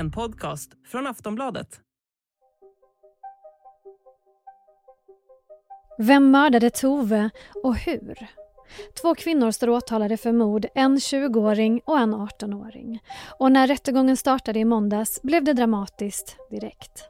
En podcast från Aftonbladet. Vem mördade Tove och hur? Två kvinnor står åtalade för mord, en 20-åring och en 18-åring. Och när rättegången startade i måndags blev det dramatiskt direkt.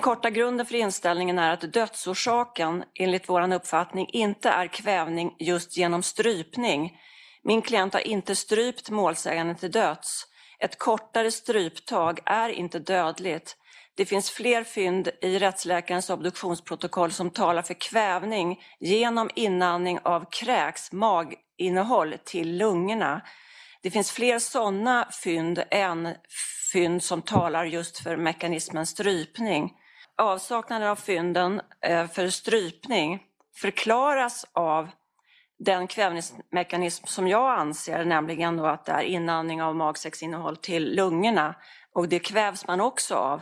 Korta grunden för inställningen är att dödsorsaken enligt vår uppfattning inte är kvävning just genom strypning. Min klient har inte strypt målsäganden till döds. Ett kortare stryptag är inte dödligt. Det finns fler fynd i rättsläkarens obduktionsprotokoll som talar för kvävning genom inandning av kräks, maginnehåll, till lungorna. Det finns fler sådana fynd än fynd som talar just för mekanismen strypning. Avsaknaden av fynden eh, för strypning förklaras av den kvävningsmekanism som jag anser, nämligen då att det är inandning av magsäcksinnehåll till lungorna och det kvävs man också av.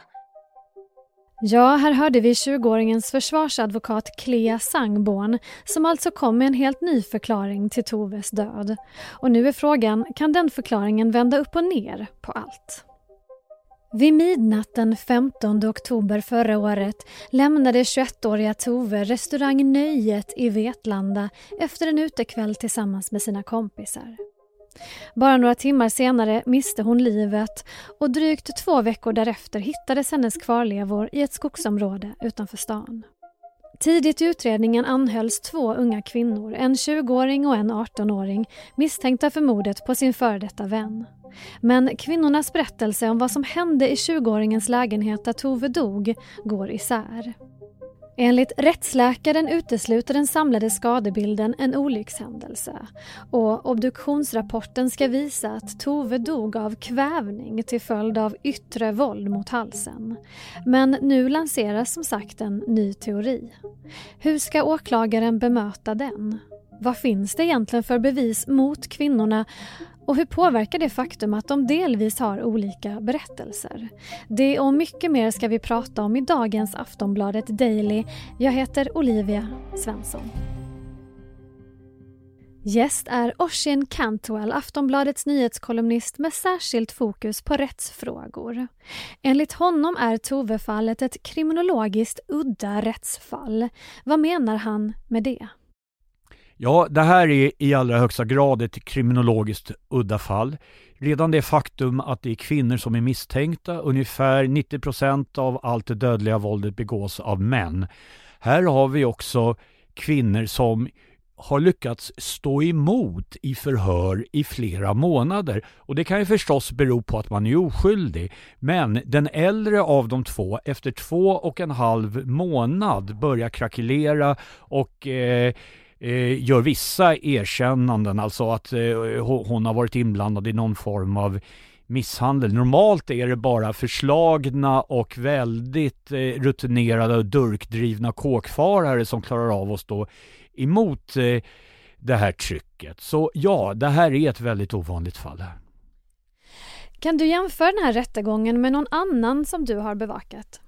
Ja, här hörde vi 20-åringens försvarsadvokat Clea Sangborn som alltså kom med en helt ny förklaring till Toves död. Och nu är frågan, kan den förklaringen vända upp och ner på allt? Vid midnatt den 15 oktober förra året lämnade 21-åriga Tove restaurang Nöjet i Vetlanda efter en utekväll tillsammans med sina kompisar. Bara några timmar senare miste hon livet och drygt två veckor därefter hittades hennes kvarlevor i ett skogsområde utanför stan. Tidigt i utredningen anhölls två unga kvinnor, en 20-åring och en 18-åring misstänkta för mordet på sin före detta vän. Men kvinnornas berättelse om vad som hände i 20-åringens lägenhet där Tove dog går isär. Enligt rättsläkaren utesluter den samlade skadebilden en olyckshändelse och obduktionsrapporten ska visa att Tove dog av kvävning till följd av yttre våld mot halsen. Men nu lanseras som sagt en ny teori. Hur ska åklagaren bemöta den? Vad finns det egentligen för bevis mot kvinnorna och hur påverkar det faktum att de delvis har olika berättelser? Det och mycket mer ska vi prata om i dagens Aftonbladet Daily. Jag heter Olivia Svensson. Gäst är Oisin Cantwell, Aftonbladets nyhetskolumnist med särskilt fokus på rättsfrågor. Enligt honom är Tove-fallet ett kriminologiskt udda rättsfall. Vad menar han med det? Ja, det här är i allra högsta grad ett kriminologiskt udda fall. Redan det faktum att det är kvinnor som är misstänkta, ungefär 90 procent av allt det dödliga våldet begås av män. Här har vi också kvinnor som har lyckats stå emot i förhör i flera månader. Och det kan ju förstås bero på att man är oskyldig. Men den äldre av de två, efter två och en halv månad, börjar krackelera och eh, eh, Eh, gör vissa erkännanden, alltså att eh, hon har varit inblandad i någon form av misshandel. Normalt är det bara förslagna och väldigt eh, rutinerade och durkdrivna kåkfarare som klarar av att stå emot eh, det här trycket. Så ja, det här är ett väldigt ovanligt fall. Här. Kan du jämföra den här rättegången med någon annan som du har bevakat?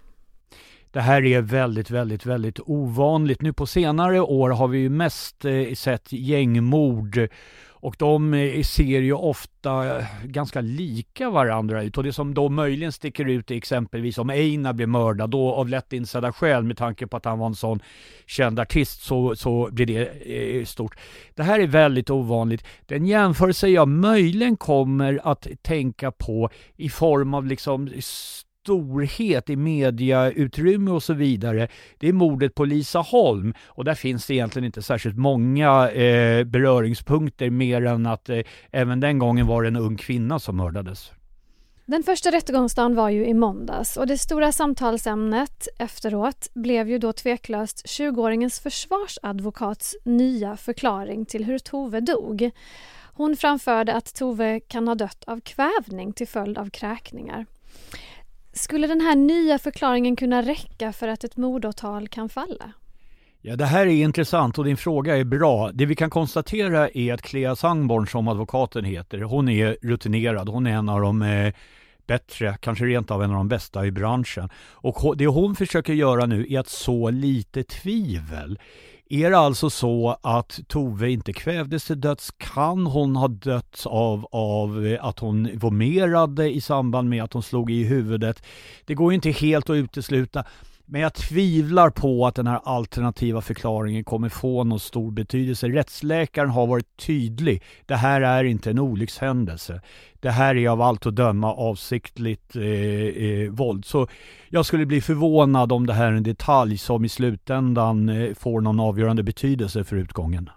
Det här är väldigt, väldigt, väldigt ovanligt. Nu på senare år har vi ju mest eh, sett gängmord och de eh, ser ju ofta eh, ganska lika varandra ut och det som då möjligen sticker ut är exempelvis om Einar blir mördad då av lätt insedda skäl med tanke på att han var en sån känd artist så, så blir det eh, stort. Det här är väldigt ovanligt. Den jämförelse jag möjligen kommer att tänka på i form av liksom storhet i mediautrymme och så vidare, det är mordet på Lisa Holm. Och där finns det egentligen inte särskilt många eh, beröringspunkter mer än att eh, även den gången var det en ung kvinna som mördades. Den första rättegångsdagen var ju i måndags och det stora samtalsämnet efteråt blev ju då tveklöst 20-åringens försvarsadvokats nya förklaring till hur Tove dog. Hon framförde att Tove kan ha dött av kvävning till följd av kräkningar. Skulle den här nya förklaringen kunna räcka för att ett mordåtal kan falla? Ja, det här är intressant och din fråga är bra. Det vi kan konstatera är att Clea Sangborn, som advokaten heter, hon är rutinerad. Hon är en av de eh, bättre, kanske rent av en av de bästa i branschen. Och det hon försöker göra nu är att så lite tvivel är det alltså så att Tove inte kvävdes till döds? Kan hon ha dött av, av eh, att hon vomerade i samband med att hon slog i huvudet? Det går ju inte helt att utesluta. Men jag tvivlar på att den här alternativa förklaringen kommer få någon stor betydelse. Rättsläkaren har varit tydlig. Det här är inte en olyckshändelse. Det här är av allt att döma avsiktligt eh, eh, våld. Så jag skulle bli förvånad om det här är en detalj som i slutändan eh, får någon avgörande betydelse för utgången.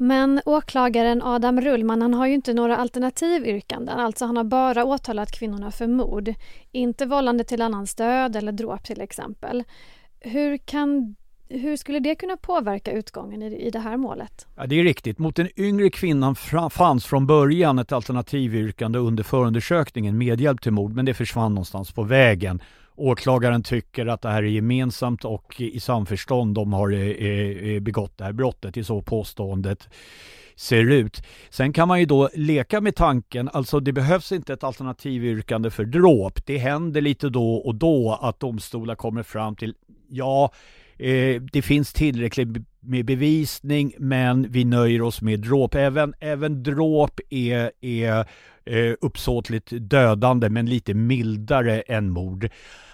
Men åklagaren Adam Rullman han har ju inte några alternativyrkanden, alltså han har bara åtalat kvinnorna för mord, inte vållande till annans död eller dråp till exempel. Hur, kan, hur skulle det kunna påverka utgången i, i det här målet? Ja, det är riktigt. Mot den yngre kvinnan fanns från början ett alternativyrkande under förundersökningen, medhjälp till mord, men det försvann någonstans på vägen. Åklagaren tycker att det här är gemensamt och i samförstånd de har eh, eh, eh, begått det här brottet. i så påståendet ser ut. Sen kan man ju då leka med tanken, alltså det behövs inte ett alternativyrkande för dråp. Det händer lite då och då att domstolar kommer fram till, ja, eh, det finns tillräckligt med bevisning men vi nöjer oss med dråp. Även, även dråp är, är eh, uppsåtligt dödande men lite mildare än mord.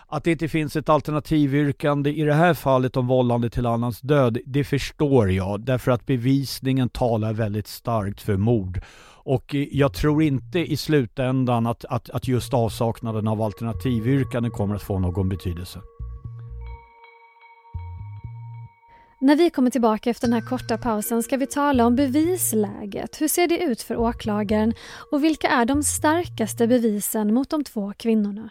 Att det inte finns ett alternativyrkande i det här fallet om vållande till annans död, det förstår jag därför att bevisningen talar väldigt starkt för mord. Och eh, jag tror inte i slutändan att, att, att just avsaknaden av alternativyrkanden kommer att få någon betydelse. När vi kommer tillbaka efter den här korta pausen ska vi tala om bevisläget. Hur ser det ut för åklagaren och vilka är de starkaste bevisen mot de två kvinnorna?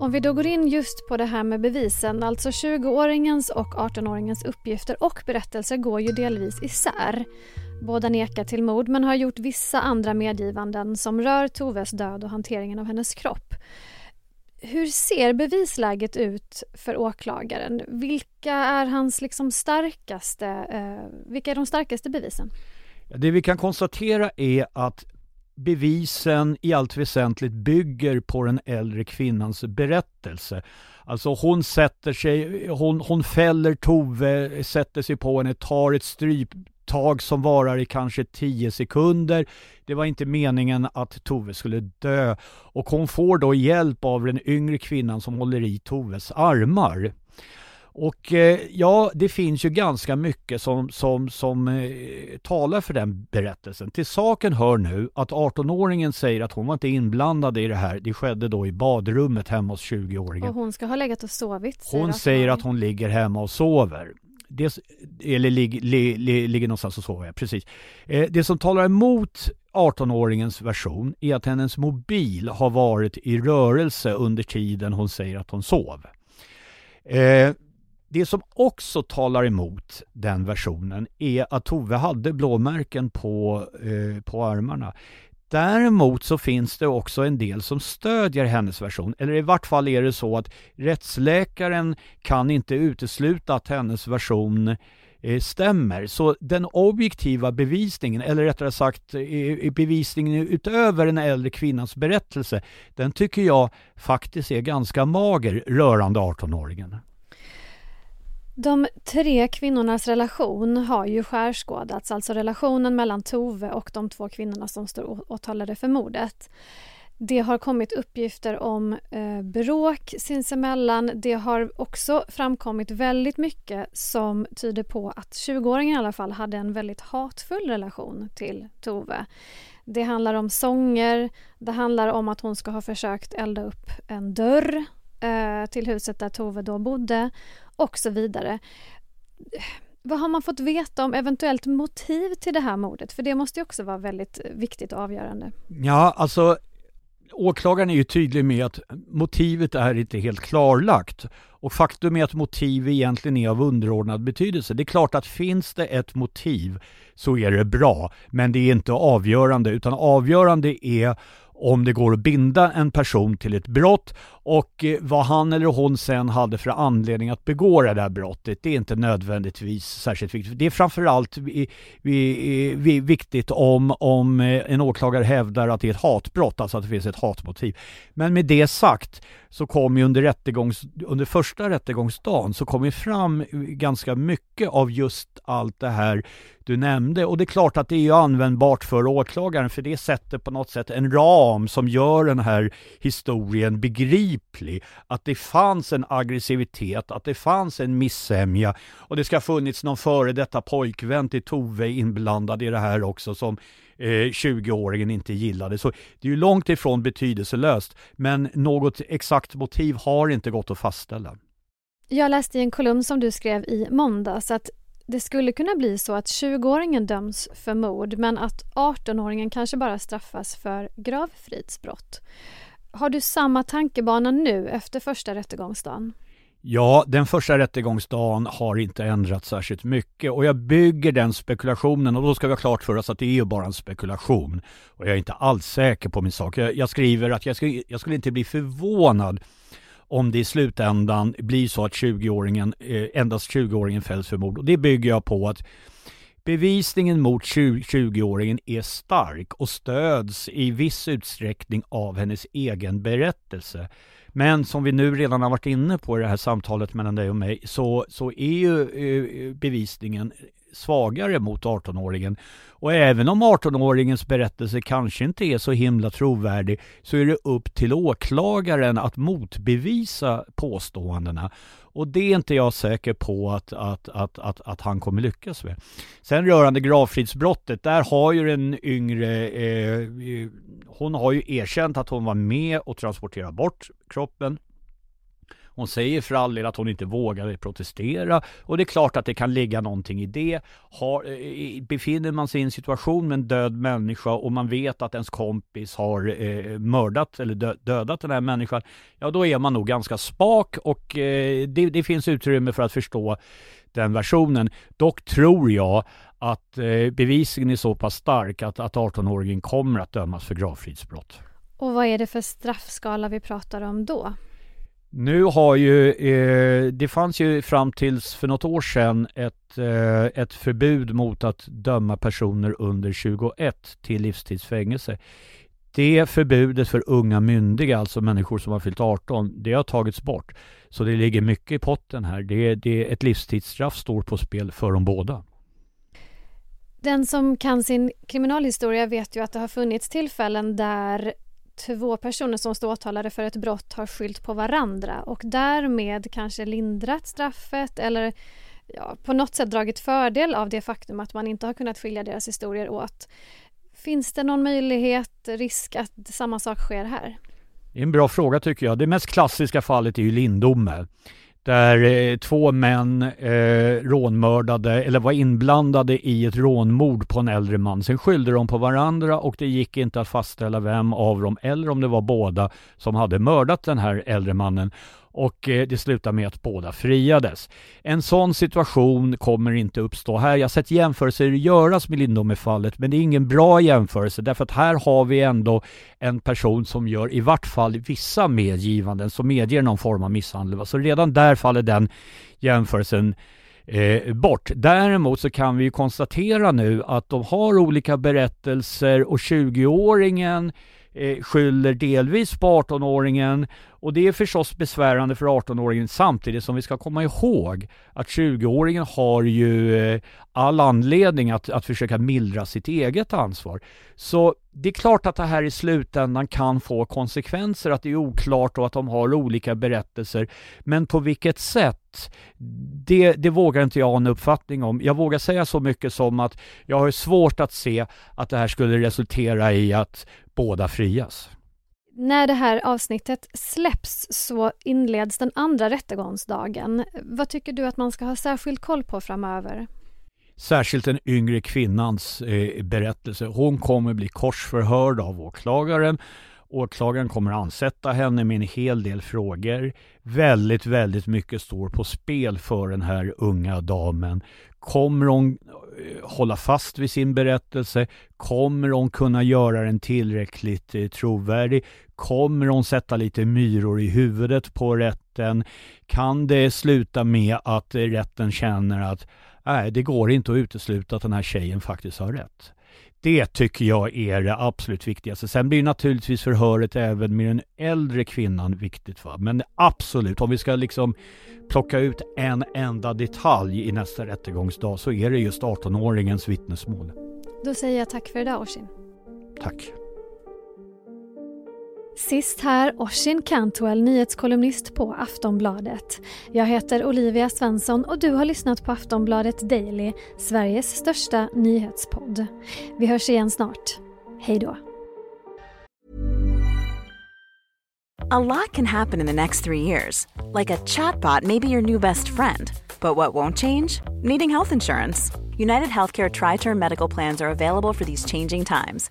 Om vi då går in just på det här med bevisen, alltså 20-åringens och 18-åringens uppgifter och berättelser går ju delvis isär. Båda nekar till mord men har gjort vissa andra medgivanden som rör Toves död och hanteringen av hennes kropp. Hur ser bevisläget ut för åklagaren? Vilka är hans liksom starkaste, eh, vilka är de starkaste bevisen? Det vi kan konstatera är att bevisen i allt väsentligt bygger på den äldre kvinnans berättelse. Alltså hon sätter sig, hon, hon fäller Tove, sätter sig på henne, tar ett stryptag som varar i kanske 10 sekunder. Det var inte meningen att Tove skulle dö och hon får då hjälp av den yngre kvinnan som håller i Toves armar. Och eh, ja, det finns ju ganska mycket som, som, som eh, talar för den berättelsen. Till saken hör nu att 18-åringen säger att hon var inte inblandad i det här. Det skedde då i badrummet hemma hos 20-åringen. Och hon ska ha legat och sovit. Säger hon säger att hon ligger hemma och sover. Det, eller lig, li, li, ligger någonstans och sover, precis. Eh, det som talar emot 18-åringens version är att hennes mobil har varit i rörelse under tiden hon säger att hon sov. Eh, det som också talar emot den versionen är att Tove hade blåmärken på, eh, på armarna. Däremot så finns det också en del som stödjer hennes version, eller i vart fall är det så att rättsläkaren kan inte utesluta att hennes version eh, stämmer. Så den objektiva bevisningen, eller rättare sagt eh, bevisningen utöver den äldre kvinnans berättelse, den tycker jag faktiskt är ganska mager rörande 18-åringen. De tre kvinnornas relation har ju skärskådats, alltså relationen mellan Tove och de två kvinnorna som står åtalade för mordet. Det har kommit uppgifter om eh, bråk sinsemellan. Det har också framkommit väldigt mycket som tyder på att 20-åringen i alla fall hade en väldigt hatfull relation till Tove. Det handlar om sånger, det handlar om att hon ska ha försökt elda upp en dörr Eh, till huset där Tove då bodde och så vidare. Vad har man fått veta om eventuellt motiv till det här mordet? För det måste ju också vara väldigt viktigt och avgörande. Ja, alltså åklagaren är ju tydlig med att motivet är inte helt klarlagt. Och faktum är att motiv egentligen är av underordnad betydelse. Det är klart att finns det ett motiv så är det bra, men det är inte avgörande, utan avgörande är om det går att binda en person till ett brott och eh, vad han eller hon sen hade för anledning att begå det där brottet, det är inte nödvändigtvis särskilt viktigt. Det är framförallt eh, viktigt om, om eh, en åklagare hävdar att det är ett hatbrott, alltså att det finns ett hatmotiv. Men med det sagt så kom ju under, rättegångs, under första rättegångsdagen så kom ju fram ganska mycket av just allt det här du nämnde. Och det är klart att det är ju användbart för åklagaren för det sätter på något sätt en ram som gör den här historien begriplig. Att det fanns en aggressivitet, att det fanns en missämja och det ska ha funnits någon före detta pojkvän till Tove inblandad i det här också som eh, 20-åringen inte gillade. Så det är ju långt ifrån betydelselöst men något exakt motiv har inte gått att fastställa. Jag läste i en kolumn som du skrev i måndags att det skulle kunna bli så att 20-åringen döms för mord men att 18-åringen kanske bara straffas för gravfridsbrott. Har du samma tankebana nu efter första rättegångsdagen? Ja, den första rättegångsdagen har inte ändrats särskilt mycket och jag bygger den spekulationen och då ska vi ha klart för oss att det är ju bara en spekulation och jag är inte alls säker på min sak. Jag, jag skriver att jag, ska, jag skulle inte bli förvånad om det i slutändan blir så att 20-åringen, eh, endast 20-åringen fälls för mord. Och det bygger jag på att bevisningen mot 20-åringen är stark och stöds i viss utsträckning av hennes egen berättelse. Men som vi nu redan har varit inne på i det här samtalet mellan dig och mig så, så är ju eh, bevisningen svagare mot 18-åringen. Och även om 18-åringens berättelse kanske inte är så himla trovärdig så är det upp till åklagaren att motbevisa påståendena. Och det är inte jag säker på att, att, att, att, att han kommer lyckas med. Sen rörande gravfridsbrottet, där har ju den yngre, eh, eh hon har ju erkänt att hon var med och transporterade bort kroppen. Hon säger för all del att hon inte vågade protestera och det är klart att det kan ligga någonting i det. Har, eh, befinner man sig i en situation med en död människa och man vet att ens kompis har eh, mördat eller dö, dödat den här människan, ja då är man nog ganska spak och eh, det, det, finns utrymme för att förstå den versionen. Dock tror jag att eh, bevisningen är så pass stark att, att 18-åringen kommer att dömas för gravfridsbrott. Och vad är det för straffskala vi pratar om då? Nu har ju, eh, det fanns ju fram tills för något år sedan ett, eh, ett förbud mot att döma personer under 21 till livstidsfängelse. Det förbudet för unga myndiga, alltså människor som har fyllt 18, det har tagits bort. Så det ligger mycket i potten här. Det, det, ett livstidsstraff står på spel för de båda. Den som kan sin kriminalhistoria vet ju att det har funnits tillfällen där två personer som står åtalade för ett brott har skyllt på varandra och därmed kanske lindrat straffet eller ja, på något sätt dragit fördel av det faktum att man inte har kunnat skilja deras historier åt. Finns det någon möjlighet, risk att samma sak sker här? Det är en bra fråga tycker jag. Det mest klassiska fallet är ju Lindome där eh, två män eh, rånmördade eller var inblandade i ett rånmord på en äldre man. Sen skyllde de på varandra och det gick inte att fastställa vem av dem eller om det var båda som hade mördat den här äldre mannen och eh, det slutar med att båda friades. En sån situation kommer inte uppstå här. Jag har sett jämförelser göras med Lindome-fallet men det är ingen bra jämförelse därför att här har vi ändå en person som gör i vart fall vissa medgivanden som medger någon form av misshandel. Så redan där faller den jämförelsen eh, bort. Däremot så kan vi ju konstatera nu att de har olika berättelser och 20-åringen eh, skyller delvis på 18-åringen och det är förstås besvärande för 18-åringen samtidigt som vi ska komma ihåg att 20-åringen har ju eh, all anledning att, att försöka mildra sitt eget ansvar. Så det är klart att det här i slutändan kan få konsekvenser, att det är oklart och att de har olika berättelser. Men på vilket sätt? Det, det vågar inte jag ha en uppfattning om. Jag vågar säga så mycket som att jag har svårt att se att det här skulle resultera i att båda frias. När det här avsnittet släpps så inleds den andra rättegångsdagen. Vad tycker du att man ska ha särskild koll på framöver? Särskilt den yngre kvinnans eh, berättelse. Hon kommer bli korsförhörd av åklagaren Åklagaren kommer ansätta henne med en hel del frågor. Väldigt, väldigt mycket står på spel för den här unga damen. Kommer hon Eh, hålla fast vid sin berättelse? Kommer hon kunna göra den tillräckligt eh, trovärdig? Kommer hon sätta lite myror i huvudet på rätten? Kan det sluta med att eh, rätten känner att nej, det går inte att utesluta att den här tjejen faktiskt har rätt? Det tycker jag är det absolut viktigaste. Sen blir naturligtvis förhöret även med den äldre kvinnan viktigt. Va? Men absolut, om vi ska liksom plocka ut en enda detalj i nästa rättegångsdag så är det just 18-åringens vittnesmål. Då säger jag tack för idag Oshin. Tack. Sist här Oshin Cantwell, nyhetskolumnist på Aftonbladet. Jag heter Olivia Svensson och du har lyssnat på Aftonbladet Daily, Sveriges största nyhetspodd. Vi hörs igen snart. Hej då. A lot can happen in the next three years. Like a chatbot may be your new best friend. But what won't change? Needing health insurance. United Healthcare Tri Term Medical Plans are available for these changing times.